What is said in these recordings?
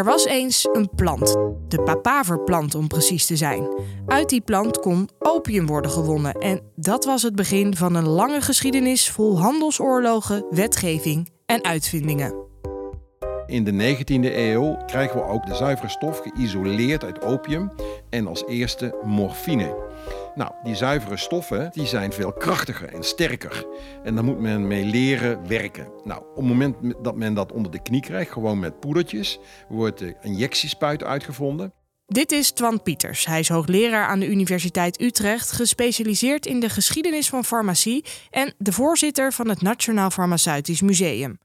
Er was eens een plant, de papaverplant om precies te zijn. Uit die plant kon opium worden gewonnen en dat was het begin van een lange geschiedenis vol handelsoorlogen, wetgeving en uitvindingen. In de 19e eeuw krijgen we ook de zuivere stof geïsoleerd uit opium en als eerste morfine. Nou, die zuivere stoffen die zijn veel krachtiger en sterker. En daar moet men mee leren werken. Nou, op het moment dat men dat onder de knie krijgt, gewoon met poedertjes, wordt de injectiespuit uitgevonden. Dit is Twan Pieters. Hij is hoogleraar aan de Universiteit Utrecht, gespecialiseerd in de geschiedenis van farmacie en de voorzitter van het Nationaal Farmaceutisch Museum.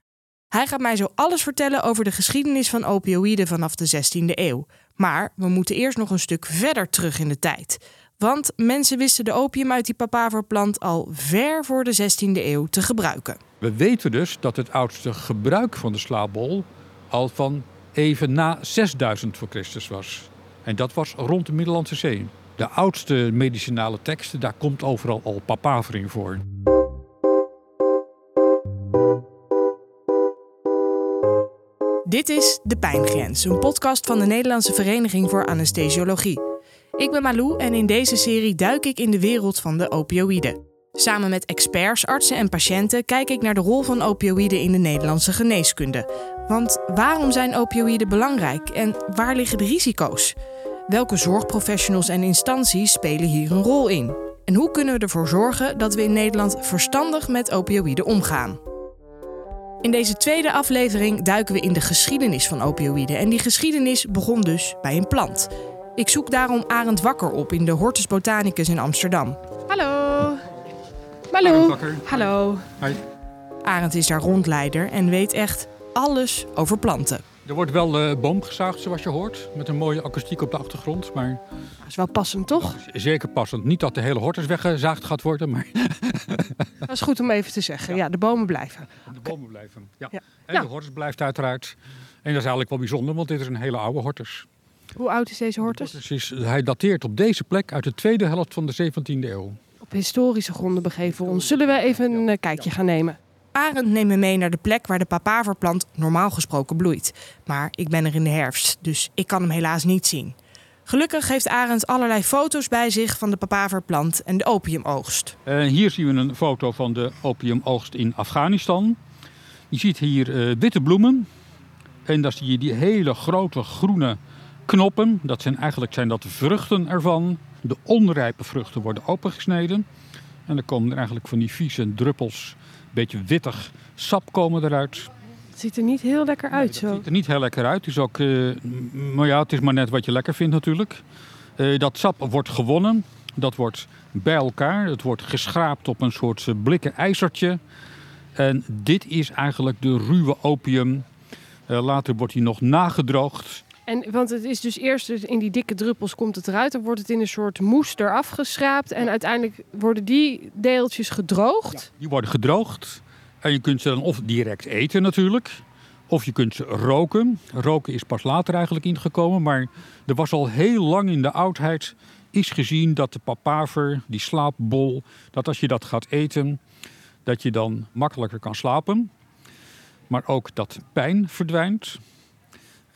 Hij gaat mij zo alles vertellen over de geschiedenis van opioïden vanaf de 16e eeuw. Maar we moeten eerst nog een stuk verder terug in de tijd. Want mensen wisten de opium uit die papaverplant al ver voor de 16e eeuw te gebruiken. We weten dus dat het oudste gebruik van de slaapbol al van even na 6000 voor Christus was. En dat was rond de Middellandse Zee. De oudste medicinale teksten, daar komt overal al papaver in voor. Dit is De Pijngrens, een podcast van de Nederlandse Vereniging voor Anesthesiologie. Ik ben Malou en in deze serie duik ik in de wereld van de opioïden. Samen met experts, artsen en patiënten kijk ik naar de rol van opioïden in de Nederlandse geneeskunde. Want waarom zijn opioïden belangrijk en waar liggen de risico's? Welke zorgprofessionals en instanties spelen hier een rol in? En hoe kunnen we ervoor zorgen dat we in Nederland verstandig met opioïden omgaan? In deze tweede aflevering duiken we in de geschiedenis van opioïden. En die geschiedenis begon dus bij een plant. Ik zoek daarom Arend Wakker op in de Hortus Botanicus in Amsterdam. Hallo. Hallo. Hallo. Hi. Arend is daar rondleider en weet echt alles over planten. Er wordt wel uh, boom gezaagd, zoals je hoort, met een mooie akoestiek op de achtergrond. Maar... Dat is wel passend, toch? Zeker passend. Niet dat de hele hortus weggezaagd gaat worden, maar... dat is goed om even te zeggen. Ja, de bomen blijven. De bomen blijven, ja. ja. En de hortus blijft uiteraard. En dat is eigenlijk wel bijzonder, want dit is een hele oude hortus. Hoe oud is deze hortus? Is, hij dateert op deze plek uit de tweede helft van de 17e eeuw. Op historische gronden begeven we ons. Zullen we even een eh, kijkje gaan nemen? Arend neemt me mee naar de plek waar de papaverplant normaal gesproken bloeit. Maar ik ben er in de herfst, dus ik kan hem helaas niet zien. Gelukkig heeft Arend allerlei foto's bij zich van de papaverplant en de opiumoogst. Uh, hier zien we een foto van de opiumoogst in Afghanistan. Je ziet hier uh, witte bloemen. En daar zie je die hele grote groene knoppen. Dat zijn eigenlijk zijn dat vruchten ervan. De onrijpe vruchten worden opengesneden. En dan komen er eigenlijk van die vieze druppels, beetje wittig sap komen eruit. Het ziet er niet heel lekker uit zo. Het ziet er niet heel lekker uit. Het is ook, uh, maar ja, het is maar net wat je lekker vindt natuurlijk. Uh, dat sap wordt gewonnen. Dat wordt bij elkaar. Het wordt geschraapt op een soort blikken ijzertje. En dit is eigenlijk de ruwe opium. Uh, later wordt hij nog nagedroogd. En, want het is dus eerst in die dikke druppels komt het eruit. Dan wordt het in een soort moes eraf geschraapt. En uiteindelijk worden die deeltjes gedroogd. die worden gedroogd. En je kunt ze dan of direct eten natuurlijk. Of je kunt ze roken. Roken is pas later eigenlijk ingekomen. Maar er was al heel lang in de oudheid is gezien dat de papaver, die slaapbol, dat als je dat gaat eten, dat je dan makkelijker kan slapen. Maar ook dat pijn verdwijnt.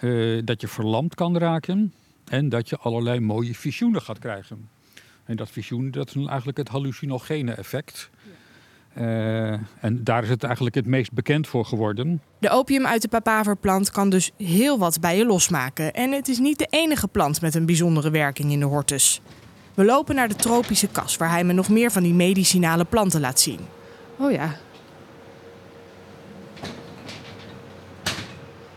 Uh, dat je verlamd kan raken en dat je allerlei mooie visioenen gaat krijgen. En dat visioen, dat is eigenlijk het hallucinogene effect. Uh, en daar is het eigenlijk het meest bekend voor geworden. De opium uit de papaverplant kan dus heel wat bij je losmaken. En het is niet de enige plant met een bijzondere werking in de hortus. We lopen naar de tropische kas, waar hij me nog meer van die medicinale planten laat zien. Oh ja,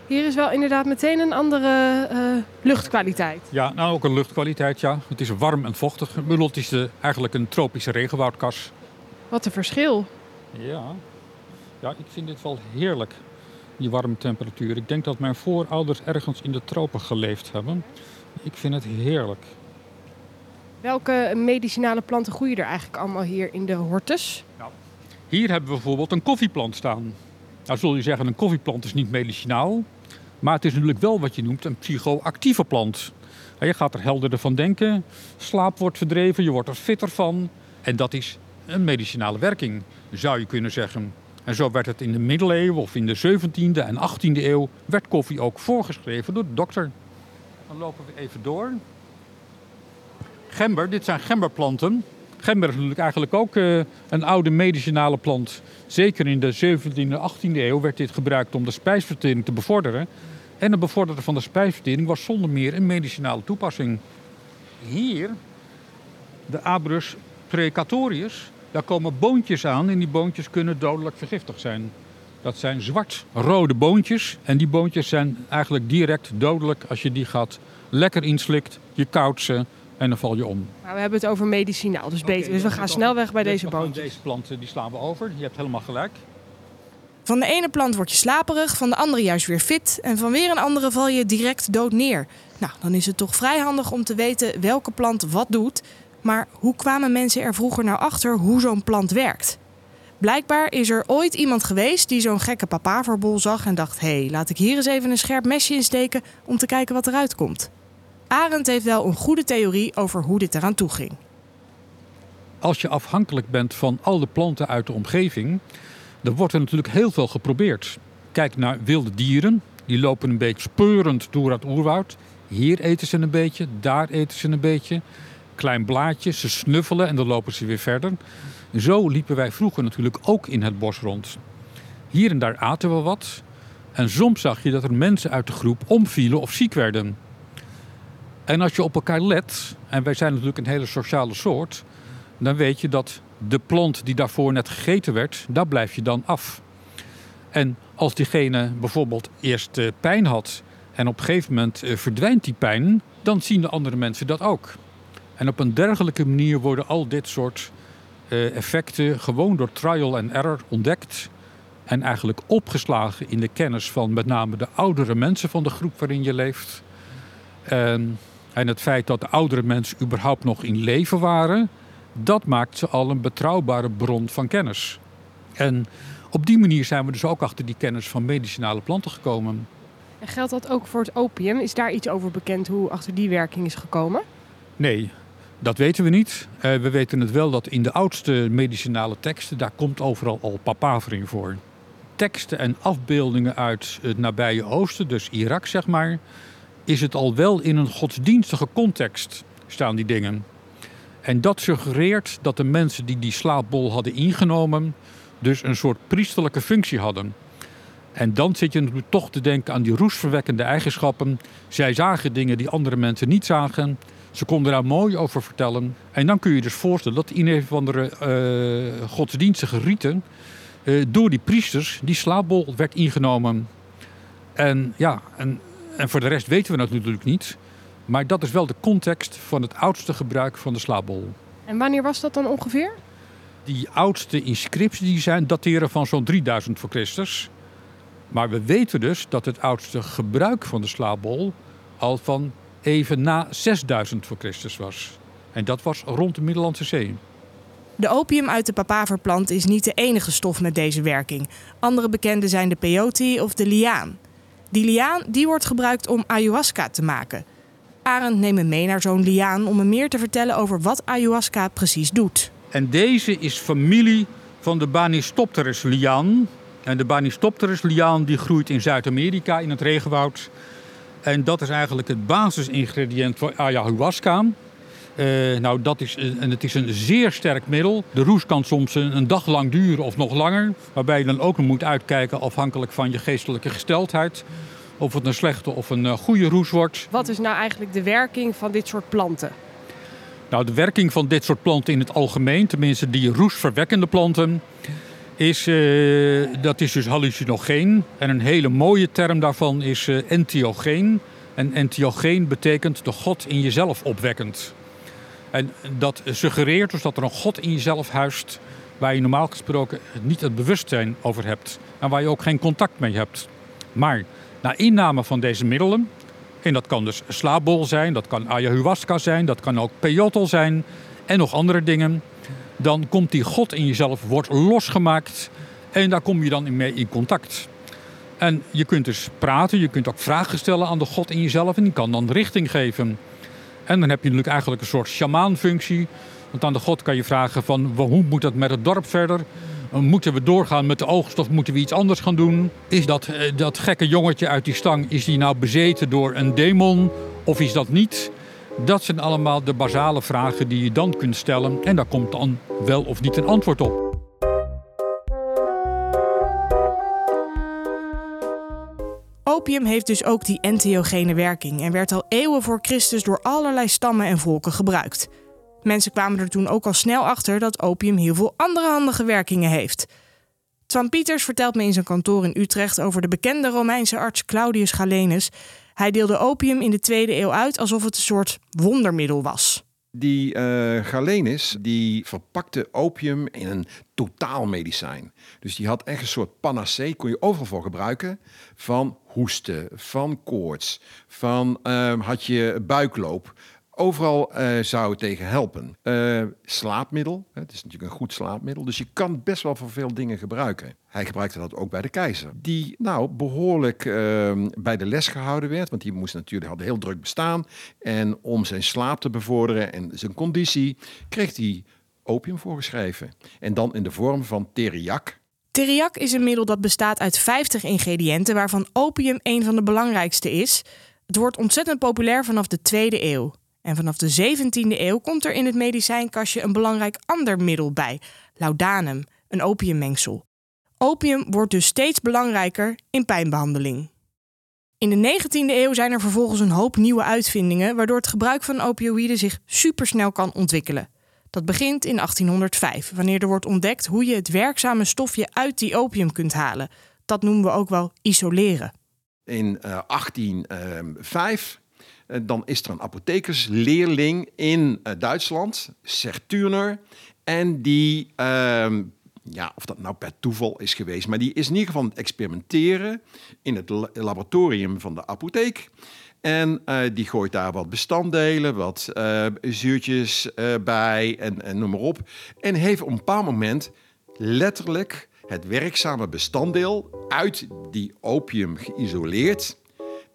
Hier is wel inderdaad meteen een andere uh, luchtkwaliteit. Ja, nou ook een luchtkwaliteit, ja. Het is warm en vochtig. Ik bedoel, het is de, eigenlijk een tropische regenwoudkas. Wat een verschil. Ja. ja, ik vind dit wel heerlijk, die warme temperatuur. Ik denk dat mijn voorouders ergens in de tropen geleefd hebben. Ik vind het heerlijk. Welke medicinale planten groeien er eigenlijk allemaal hier in de hortus? Ja. Hier hebben we bijvoorbeeld een koffieplant staan. Nou zul je zeggen, een koffieplant is niet medicinaal. Maar het is natuurlijk wel wat je noemt een psychoactieve plant. Je gaat er helderder van denken, slaap wordt verdreven, je wordt er fitter van. En dat is een medicinale werking, zou je kunnen zeggen. En zo werd het in de middeleeuwen of in de 17e en 18e eeuw werd koffie ook voorgeschreven door de dokter. Dan lopen we even door. Gember, dit zijn gemberplanten. Gember is natuurlijk eigenlijk ook uh, een oude medicinale plant. Zeker in de 17e en 18e eeuw werd dit gebruikt om de spijsvertering te bevorderen. En het bevorderen van de spijsvertering was zonder meer een medicinale toepassing. Hier, de Abrus precatorius, daar komen boontjes aan en die boontjes kunnen dodelijk vergiftig zijn. Dat zijn zwart-rode boontjes en die boontjes zijn eigenlijk direct dodelijk als je die gaat lekker inslikt, je koudt ze en dan val je om. Maar we hebben het over medicinaal, dus beter. dus we gaan snel weg bij deze boontjes. Deze planten die slaan we over, je hebt helemaal gelijk. Van de ene plant word je slaperig, van de andere juist weer fit en van weer een andere val je direct dood neer. Nou, dan is het toch vrij handig om te weten welke plant wat doet. Maar hoe kwamen mensen er vroeger nou achter hoe zo'n plant werkt? Blijkbaar is er ooit iemand geweest die zo'n gekke papaverbol zag en dacht: hé, hey, laat ik hier eens even een scherp mesje insteken om te kijken wat eruit komt. Arend heeft wel een goede theorie over hoe dit eraan toe ging. Als je afhankelijk bent van al de planten uit de omgeving, dan wordt er natuurlijk heel veel geprobeerd. Kijk naar wilde dieren, die lopen een beetje speurend door het oerwoud. Hier eten ze een beetje, daar eten ze een beetje. Klein blaadje, ze snuffelen en dan lopen ze weer verder. Zo liepen wij vroeger natuurlijk ook in het bos rond. Hier en daar aten we wat. En soms zag je dat er mensen uit de groep omvielen of ziek werden. En als je op elkaar let, en wij zijn natuurlijk een hele sociale soort, dan weet je dat de plant die daarvoor net gegeten werd, daar blijf je dan af. En als diegene bijvoorbeeld eerst eh, pijn had en op een gegeven moment eh, verdwijnt die pijn, dan zien de andere mensen dat ook. En op een dergelijke manier worden al dit soort eh, effecten gewoon door trial en error ontdekt. En eigenlijk opgeslagen in de kennis van met name de oudere mensen van de groep waarin je leeft. En, en het feit dat de oudere mensen überhaupt nog in leven waren, dat maakt ze al een betrouwbare bron van kennis. En op die manier zijn we dus ook achter die kennis van medicinale planten gekomen. En geldt dat ook voor het opium? Is daar iets over bekend hoe achter die werking is gekomen? Nee, dat weten we niet. Uh, we weten het wel dat in de oudste medicinale teksten, daar komt overal al papaver voor. Teksten en afbeeldingen uit het nabije oosten, dus Irak zeg maar, is het al wel in een godsdienstige context staan die dingen. En dat suggereert dat de mensen die die slaapbol hadden ingenomen, dus een soort priesterlijke functie hadden. En dan zit je toch te denken aan die roesverwekkende eigenschappen. Zij zagen dingen die andere mensen niet zagen. Ze konden daar mooi over vertellen. En dan kun je dus voorstellen dat in een of andere uh, godsdienstige riten... Uh, door die priesters die slaapbol werd ingenomen. En ja, en, en voor de rest weten we dat natuurlijk niet. Maar dat is wel de context van het oudste gebruik van de slaapbol. En wanneer was dat dan ongeveer? Die oudste inscripties die zijn dateren van zo'n 3000 voor Christus. Maar we weten dus dat het oudste gebruik van de slaapbol al van even na 6000 voor Christus was. En dat was rond de Middellandse Zee. De opium uit de papaverplant is niet de enige stof met deze werking. Andere bekende zijn de peyote of de liaan. Die liaan die wordt gebruikt om ayahuasca te maken. Arend neemt me mee naar zo'n liaan om me meer te vertellen over wat ayahuasca precies doet. En deze is familie van de Banistopterus liaan. En de Banistopterus liaan die groeit in Zuid-Amerika in het regenwoud. En dat is eigenlijk het basisingrediënt voor ayahuasca. Uh, nou, dat is, en het is een zeer sterk middel. De roes kan soms een, een, dag lang duren of nog langer. Waarbij je dan ook moet uitkijken afhankelijk van je geestelijke gesteldheid. Of het een slechte of een uh, goede roes wordt. Wat is nou eigenlijk de werking van dit soort planten? Nou, de werking van dit soort planten in het algemeen, tenminste die roesverwekkende planten, is, uh, dat is dus hallucinogeen. En een hele mooie term daarvan is entheogeen. En entheogeen betekent de God in jezelf opwekkend. En dat suggereert dus dat er een God in jezelf huist waar je normaal gesproken niet het bewustzijn over hebt. En waar je ook geen contact mee hebt. Maar na inname van deze middelen, en dat kan dus slaapbol zijn, dat kan ayahuasca zijn, dat kan ook peyote zijn en nog andere dingen dan komt die God in jezelf, wordt losgemaakt en daar kom je dan mee in contact. En je kunt dus praten, je kunt ook vragen stellen aan de God in jezelf en die kan dan richting geven. En dan heb je natuurlijk eigenlijk een soort shamaanfunctie. Want aan de God kan je vragen van hoe moet het met het dorp verder? Moeten we doorgaan met de oogst of moeten we iets anders gaan doen? Is dat, eh, dat gekke jongetje uit die stang, is die nou bezeten door een demon of is dat niet? Dat zijn allemaal de basale vragen die je dan kunt stellen en daar komt dan wel of niet een antwoord op. Opium heeft dus ook die entheogene werking en werd al eeuwen voor Christus door allerlei stammen en volken gebruikt. Mensen kwamen er toen ook al snel achter dat opium heel veel andere handige werkingen heeft. Twan Pieters vertelt me in zijn kantoor in Utrecht over de bekende Romeinse arts Claudius Galenus. Hij deelde opium in de tweede eeuw uit alsof het een soort wondermiddel was. Die uh, Galenus die verpakte opium in een totaalmedicijn. Dus die had echt een soort panacee, kon je overal voor gebruiken. Van hoesten, van koorts, van uh, had je buikloop. Overal uh, zou het tegen helpen. Uh, slaapmiddel, het is natuurlijk een goed slaapmiddel, dus je kan best wel voor veel dingen gebruiken. Hij gebruikte dat ook bij de keizer, die nou behoorlijk uh, bij de les gehouden werd, want die moest natuurlijk had heel druk bestaan. En om zijn slaap te bevorderen en zijn conditie, kreeg hij opium voorgeschreven. En dan in de vorm van teriak. Teriak is een middel dat bestaat uit 50 ingrediënten, waarvan opium een van de belangrijkste is. Het wordt ontzettend populair vanaf de tweede eeuw. En vanaf de 17e eeuw komt er in het medicijnkastje een belangrijk ander middel bij, laudanum, een opiummengsel. Opium wordt dus steeds belangrijker in pijnbehandeling. In de 19e eeuw zijn er vervolgens een hoop nieuwe uitvindingen, waardoor het gebruik van opioïden zich supersnel kan ontwikkelen. Dat begint in 1805, wanneer er wordt ontdekt hoe je het werkzame stofje uit die opium kunt halen. Dat noemen we ook wel isoleren. In uh, 1805 uh, dan is er een apothekersleerling in uh, Duitsland, Serturner. En die, uh, ja, of dat nou per toeval is geweest, maar die is in ieder geval aan het experimenteren in het laboratorium van de apotheek. En uh, die gooit daar wat bestanddelen, wat uh, zuurtjes bij en, en noem maar op. En heeft op een bepaald moment letterlijk het werkzame bestanddeel uit die opium geïsoleerd.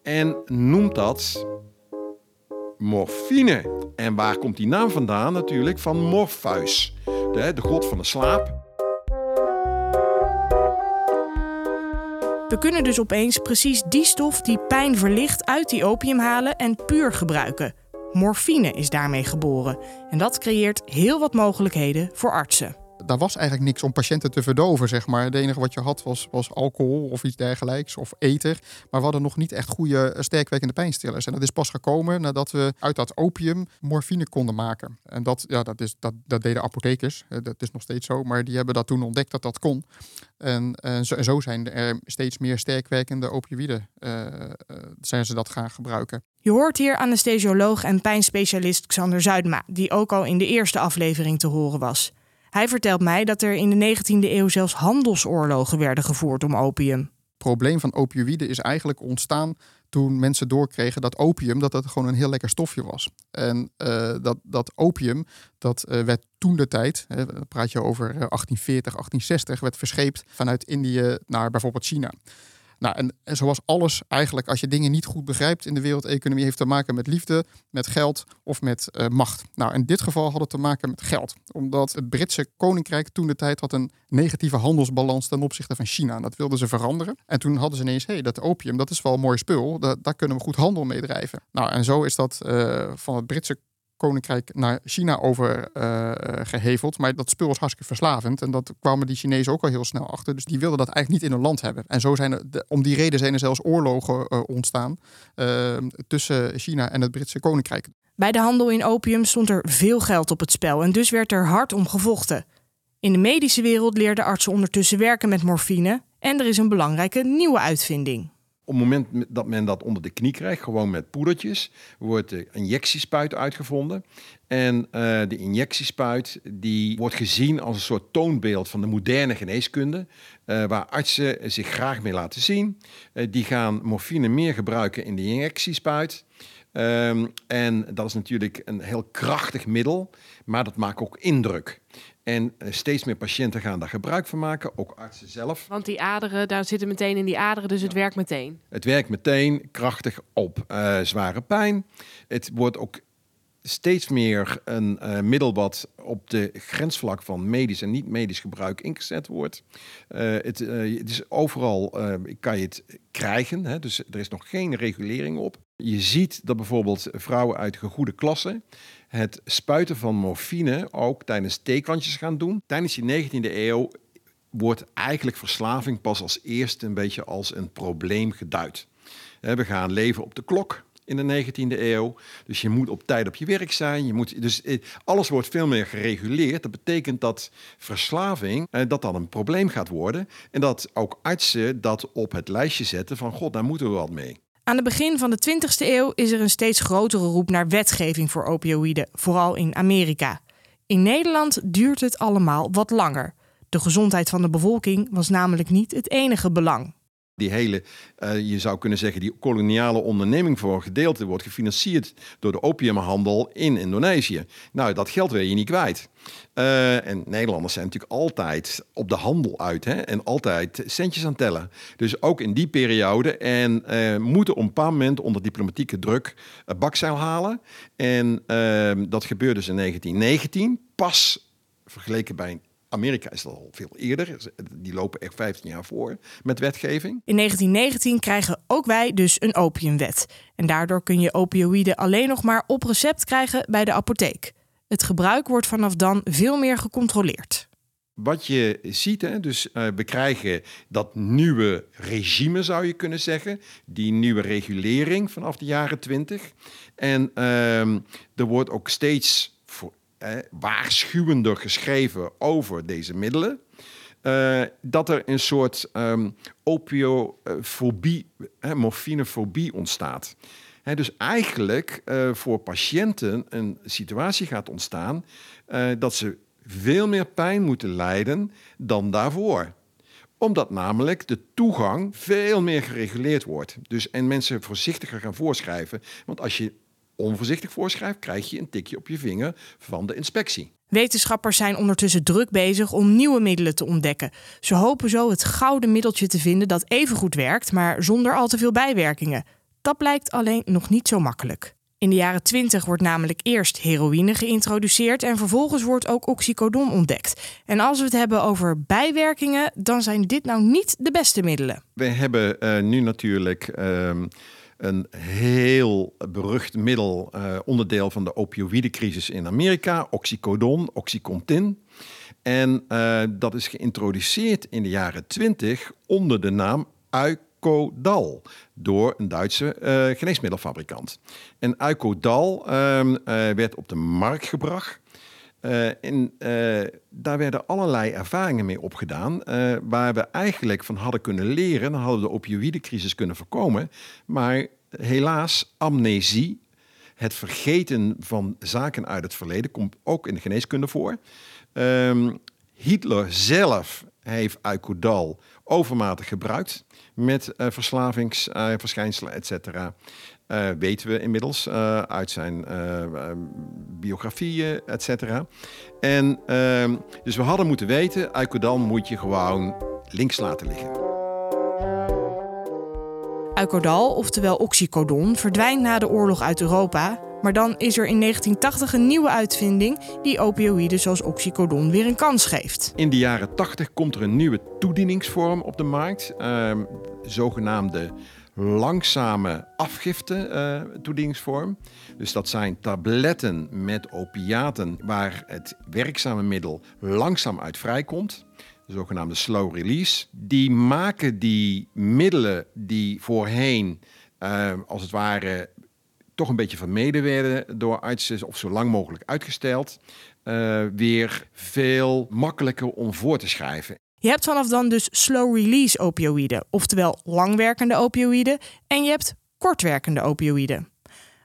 En noemt dat morfine. En waar komt die naam vandaan? Natuurlijk van Morpheus, de, de god van de slaap. We kunnen dus opeens precies die stof die pijn verlicht uit die opium halen en puur gebruiken. Morfine is daarmee geboren. En dat creëert heel wat mogelijkheden voor artsen daar was eigenlijk niks om patiënten te verdoven, zeg maar. Het enige wat je had was, was alcohol of iets dergelijks, of ether. Maar we hadden nog niet echt goede eh, sterkwerkende pijnstillers. En dat is pas gekomen nadat we uit dat opium morfine konden maken. En dat, ja, dat, is, dat, dat deden apothekers, dat is nog steeds zo. Maar die hebben dat toen ontdekt dat dat kon. En, zo, zijn er steeds meer sterkwerkende opioïden, uh, zijn ze dat gaan gebruiken. Je hoort hier anesthesioloog en pijnspecialist Xander Zuidma, die ook al in de eerste aflevering te horen was. Hij vertelt mij dat er in de 19e eeuw zelfs handelsoorlogen werden gevoerd om opium. Het probleem van opioïden is eigenlijk ontstaan toen mensen doorkregen dat opium dat dat gewoon een heel lekker stofje was. En uh, dat, dat opium, dat uh, werd toen de tijd, hè, praat je over 1840, 1860, werd verscheept vanuit Indië naar bijvoorbeeld China. Nou, en, en, zoals alles eigenlijk, als je dingen niet goed begrijpt in de wereldeconomie, heeft te maken met liefde, met geld of met uh, macht. Nou, in dit geval had het te maken met geld. Omdat het Britse koninkrijk toen de tijd had een negatieve handelsbalans ten opzichte van China. En dat wilden ze veranderen. En toen hadden ze ineens, hé, hey, dat opium, dat is wel een mooi spul. Da daar kunnen we goed handel mee drijven. Nou, en zo is dat uh, van het Britse koninkrijk naar China overgeheveld. Uh, maar dat spul was hartstikke verslavend. En dat kwamen die Chinezen ook al heel snel achter. Dus die wilden dat eigenlijk niet in hun land hebben. En zo zijn er, om die reden zijn er zelfs oorlogen uh, ontstaan uh, tussen China en het Britse koninkrijk. Bij de handel in opium stond er veel geld op het spel. En dus werd er hard om gevochten. In de medische wereld leerden artsen ondertussen werken met morfine. En er is een belangrijke nieuwe uitvinding op het moment dat men dat onder de knie krijgt, gewoon met poedertjes, wordt de injectiespuit uitgevonden. En uh, de injectiespuit die wordt gezien als een soort toonbeeld van de moderne geneeskunde, uh, waar artsen zich graag mee laten zien. Uh, die gaan morfine meer gebruiken in de injectiespuit. Um, en dat is natuurlijk een heel krachtig middel, maar dat maakt ook indruk. En uh, steeds meer patiënten gaan daar gebruik van maken, ook artsen zelf. Want die aderen, daar zitten meteen in die aderen, dus het werkt meteen. Het werkt meteen krachtig op uh, zware pijn. Het wordt ook steeds meer een uh, middel wat op de grensvlak van medisch en niet-medisch gebruik ingezet wordt. Uh, het, uh, het, is overal, kan je het krijgen, hè? dus er is nog geen regulering op. Je ziet dat bijvoorbeeld vrouwen uit goede klassen het spuiten van morfine ook tijdens theekantjes gaan doen. Tijdens die 19e eeuw wordt eigenlijk verslaving pas als eerste een beetje als een probleem geduid. We gaan leven op de klok in de 19e eeuw. Dus je moet op tijd op je werk zijn. Je moet, dus eh, alles wordt veel meer gereguleerd. Dat betekent dat verslaving eh, dat dan een probleem gaat worden. En dat ook artsen dat op het lijstje zetten van god, daar moeten we wat mee. Aan het begin van de 20e eeuw is er een steeds grotere roep naar wetgeving voor opioïden, vooral in Amerika. In Nederland duurt het allemaal wat langer. De gezondheid van de bevolking was namelijk niet het enige belang. Die hele, uh, je zou kunnen zeggen, die koloniale onderneming voor een gedeelte wordt gefinancierd door de opiumhandel in Indonesië. Nou, dat geld wil je niet kwijt. Uh, en Nederlanders zijn natuurlijk altijd op de handel uit hè, en altijd centjes aan tellen. Dus ook in die periode en uh, moeten op een bepaald moment onder diplomatieke druk bakzeil halen. En ehm, dat gebeurde dus in 1919, pas vergeleken bij Amerika is dat al veel eerder. Die lopen echt 15 jaar voor met wetgeving. In 1919 krijgen ook wij dus een opiumwet. En daardoor kun je opioïden alleen nog maar op recept krijgen bij de apotheek. Het gebruik wordt vanaf dan veel meer gecontroleerd. Wat je ziet, hè, dus uh, we krijgen dat nieuwe regime, zou je kunnen zeggen. Die nieuwe regulering vanaf de jaren 20. En uh, er wordt ook steeds eh, waarschuwender geschreven over deze middelen. Uh, dat er een soort um, opiofobie, morfinefobie ontstaat. Dus eigenlijk uh, voor patiënten een situatie gaat ontstaan dat ze veel meer pijn moeten lijden dan daarvoor omdat namelijk de toegang veel meer gereguleerd wordt. Dus, en mensen voorzichtiger gaan voorschrijven. Want als je onvoorzichtig voorschrijft, krijg je een tikje op je vinger van de inspectie. Wetenschappers zijn ondertussen druk bezig om nieuwe middelen te ontdekken. Ze hopen zo het gouden middeltje te vinden dat even goed werkt, maar zonder al te veel bijwerkingen. Dat blijkt alleen nog niet zo makkelijk. In de jaren 20 wordt namelijk eerst heroïne geïntroduceerd en vervolgens wordt ook oxycodon ontdekt. En als we het hebben over bijwerkingen, dan zijn dit nou niet de beste middelen. We hebben uh, nu natuurlijk. Uh, een heel berucht middel, uh, onderdeel van de opioïdecrisis in Amerika, oxycodon, oxycontin. En uh, dat is geïntroduceerd in de jaren 20 onder de naam Uicodal door een Duitse uh, geneesmiddelfabrikant. En Uicodal werd op de markt gebracht. Uh, en uh, daar werden allerlei ervaringen mee opgedaan, uh, waar we eigenlijk van hadden kunnen leren. Dan hadden we de opioïdecrisis kunnen voorkomen. Maar helaas, amnesie, het vergeten van zaken uit het verleden, komt ook in de geneeskunde voor. Um, Hitler zelf heeft Uicodal overmatig gebruikt met verslavingsverschijnselen, et. Uh, weten we inmiddels uh, uit zijn uh, biografieën, et cetera. En ehm, dus we hadden moeten weten, Uicodal moet je gewoon links laten liggen. Uicodal, oftewel oxycodon, verdwijnt na de oorlog uit Europa. Maar dan is er in 1980 een nieuwe uitvinding die opioïden zoals oxycodon weer een kans geeft. In de jaren 80 komt er een nieuwe toedieningsvorm op de markt, ehm, zogenaamde langzame afgifte uh, toedieningsvorm. Dus dat zijn tabletten met opiaten waar het werkzame middel langzaam uit vrijkomt. De zogenaamde slow release. Die maken die middelen die voorheen, uh, als het ware, toch een beetje vermeden werden door artsen of zo lang mogelijk uitgesteld, uh, weer veel makkelijker om voor te schrijven. Je hebt vanaf dan dus slow-release opioïden, oftewel langwerkende opioïden, en je hebt kortwerkende opioïden.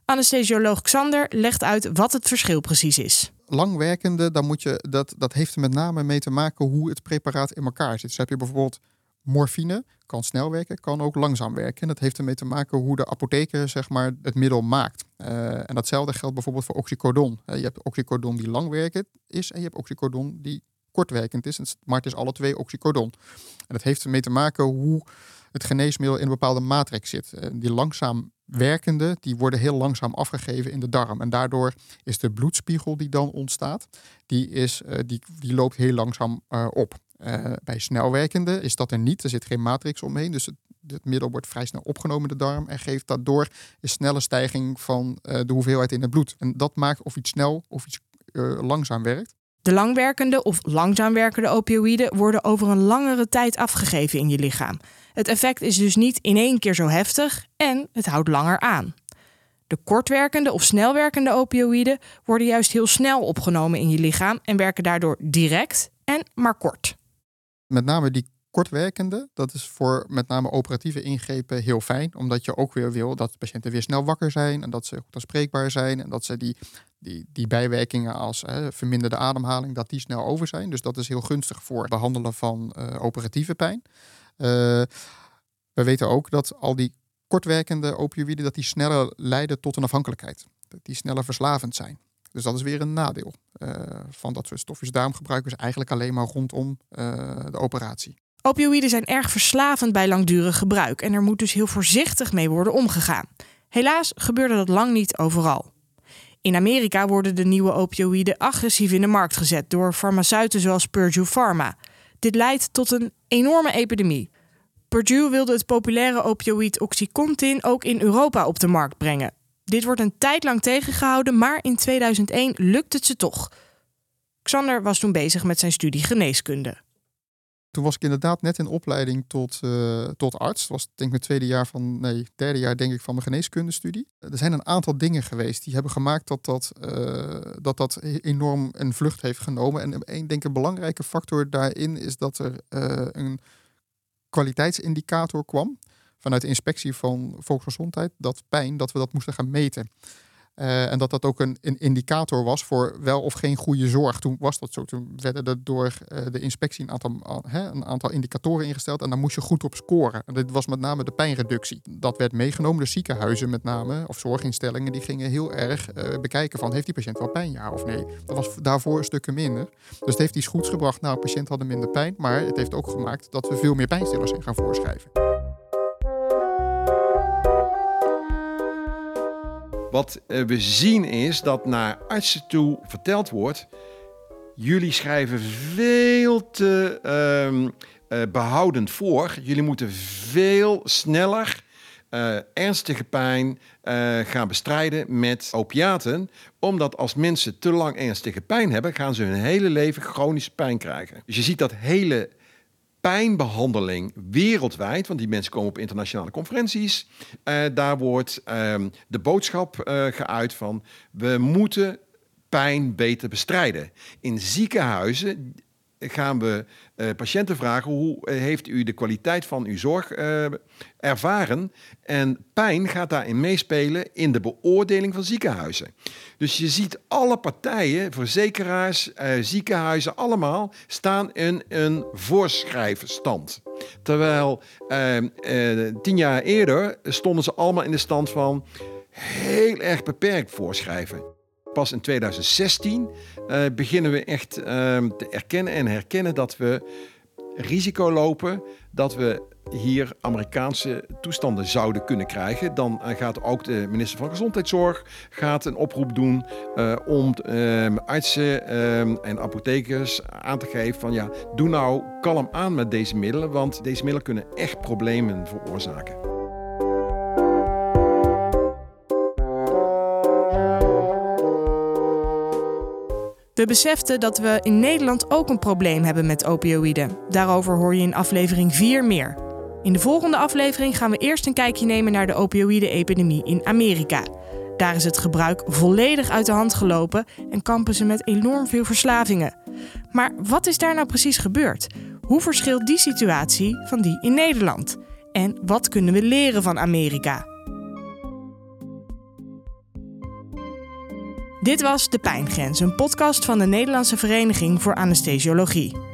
Anesthesioloog Xander legt uit wat het verschil precies is. Langwerkende, dan moet je, dat, dat heeft er met name mee te maken hoe het preparaat in elkaar zit. Dus heb je bijvoorbeeld morfine, kan snel werken, kan ook langzaam werken. En dat heeft ermee te maken hoe de apotheker zeg maar, het middel maakt. Uh, en datzelfde geldt bijvoorbeeld voor oxycodon. Uh, je hebt oxycodon die langwerkend is en je hebt oxycodon die kortwerkend is. Maar het is alle twee oxycodon. En dat heeft ermee te maken hoe het geneesmiddel in een bepaalde matrix zit. Die langzaam werkende, die worden heel langzaam afgegeven in de darm. En daardoor is de bloedspiegel die dan ontstaat, die, is, uh, die, die loopt heel langzaam uh, op. Uh, bij snelwerkende is dat er niet. Er zit geen matrix omheen. Dus het, het, middel wordt vrij snel opgenomen in de darm. En geeft daardoor een snelle stijging van de hoeveelheid in het bloed. En dat maakt of iets snel of iets langzaam werkt. De langwerkende of langzaam werkende opioïden worden over een langere tijd afgegeven in je lichaam. Het effect is dus niet in één keer zo heftig en het houdt langer aan. De kortwerkende of snelwerkende opioïden worden juist heel snel opgenomen in je lichaam en werken daardoor direct en maar kort. Met name die kortwerkende, dat is voor met name operatieve ingrepen heel fijn, omdat je ook weer wil dat patiënten weer snel wakker zijn en dat ze goed aanspreekbaar zijn en dat ze die, die, die bijwerkingen als hè, verminderde ademhaling, dat die snel over zijn. Dus dat is heel gunstig voor het behandelen van uh, operatieve pijn. Uh, we weten ook dat al die kortwerkende opioïden, dat die sneller leiden tot een afhankelijkheid. Dat die sneller verslavend zijn. Dus dat is weer een nadeel uh, van dat soort stofjes. Daarom gebruiken ze eigenlijk alleen maar rondom de operatie. Opioïden zijn erg verslavend bij langdurig gebruik en er moet dus heel voorzichtig mee worden omgegaan. Helaas gebeurde dat lang niet overal. In Amerika worden de nieuwe opioïden agressief in de markt gezet door farmaceuten zoals Purdue Pharma. Dit leidt tot een enorme epidemie. Purdue wilde het populaire opioïd Oxycontin ook in Europa op de markt brengen. Dit wordt een tijd lang tegengehouden, maar in 2001 lukt het ze toch. Xander was toen bezig met zijn studie geneeskunde. Toen was ik inderdaad net in opleiding tot, uh, tot arts. Dat was denk ik mijn tweede jaar van, nee, derde jaar denk ik van mijn geneeskundestudie. Er zijn een aantal dingen geweest die hebben gemaakt dat dat, uh, dat, dat enorm een vlucht heeft genomen. En één denk een belangrijke factor daarin is dat er een kwaliteitsindicator kwam vanuit de inspectie van volksgezondheid, dat pijn, dat we dat moesten gaan meten. Uh, en dat dat ook een, een, indicator was voor wel of geen goede zorg. Toen was dat zo. Toen werden er door uh, de inspectie een aantal, een aantal indicatoren ingesteld. En daar moest je goed op scoren. En dit was met name de pijnreductie. Dat werd meegenomen. De ziekenhuizen met name, of zorginstellingen, die gingen heel erg bekijken van... heeft die patiënt wel pijn, ja of nee? Dat was daarvoor stukken minder. Dus het heeft iets goeds gebracht. Nou, patiënt hadden minder pijn. Maar het heeft ook gemaakt dat we veel meer pijnstillers zijn gaan voorschrijven. Wat we zien is dat naar artsen toe verteld wordt: jullie schrijven veel te um, uh, behoudend voor. Jullie moeten veel sneller uh, ernstige pijn gaan bestrijden met opiaten. Omdat als mensen te lang ernstige pijn hebben, gaan ze hun hele leven chronische pijn krijgen. Dus je ziet dat hele pijnbehandeling wereldwijd, want die mensen komen op internationale conferenties. Uh, daar wordt um, de boodschap uh, geuit van we moeten pijn beter bestrijden. In ziekenhuizen gaan we uh, patiënten vragen hoe uh, heeft u de kwaliteit van uw zorg uh, ervaren. En pijn gaat daarin meespelen in de beoordeling van ziekenhuizen. Dus je ziet alle partijen, verzekeraars, ziekenhuizen, allemaal staan in een voorschrijfstand. Terwijl tien jaar eerder stonden ze allemaal in de stand van heel erg beperkt voorschrijven. Pas in 2016 uh, beginnen we echt uh, te erkennen en herkennen dat we risico lopen dat we hier Amerikaanse toestanden zouden kunnen krijgen. Dan uh, gaat ook de minister van Gezondheidszorg gaat een oproep doen uh, om uh, artsen ehm, en apothekers aan te geven van ja, doe nou kalm aan met deze middelen, want deze middelen kunnen echt problemen veroorzaken. We beseften dat we in Nederland ook een probleem hebben met opioïden. Daarover hoor je in aflevering 4 meer. In de volgende aflevering gaan we eerst een kijkje nemen naar de opioïde-epidemie in Amerika. Daar is het gebruik volledig uit de hand gelopen en kampen ze met enorm veel verslavingen. Maar wat is daar nou precies gebeurd? Hoe verschilt die situatie van die in Nederland? En wat kunnen we leren van Amerika? Dit was De Pijngrens, een podcast van de Nederlandse Vereniging voor Anesthesiologie.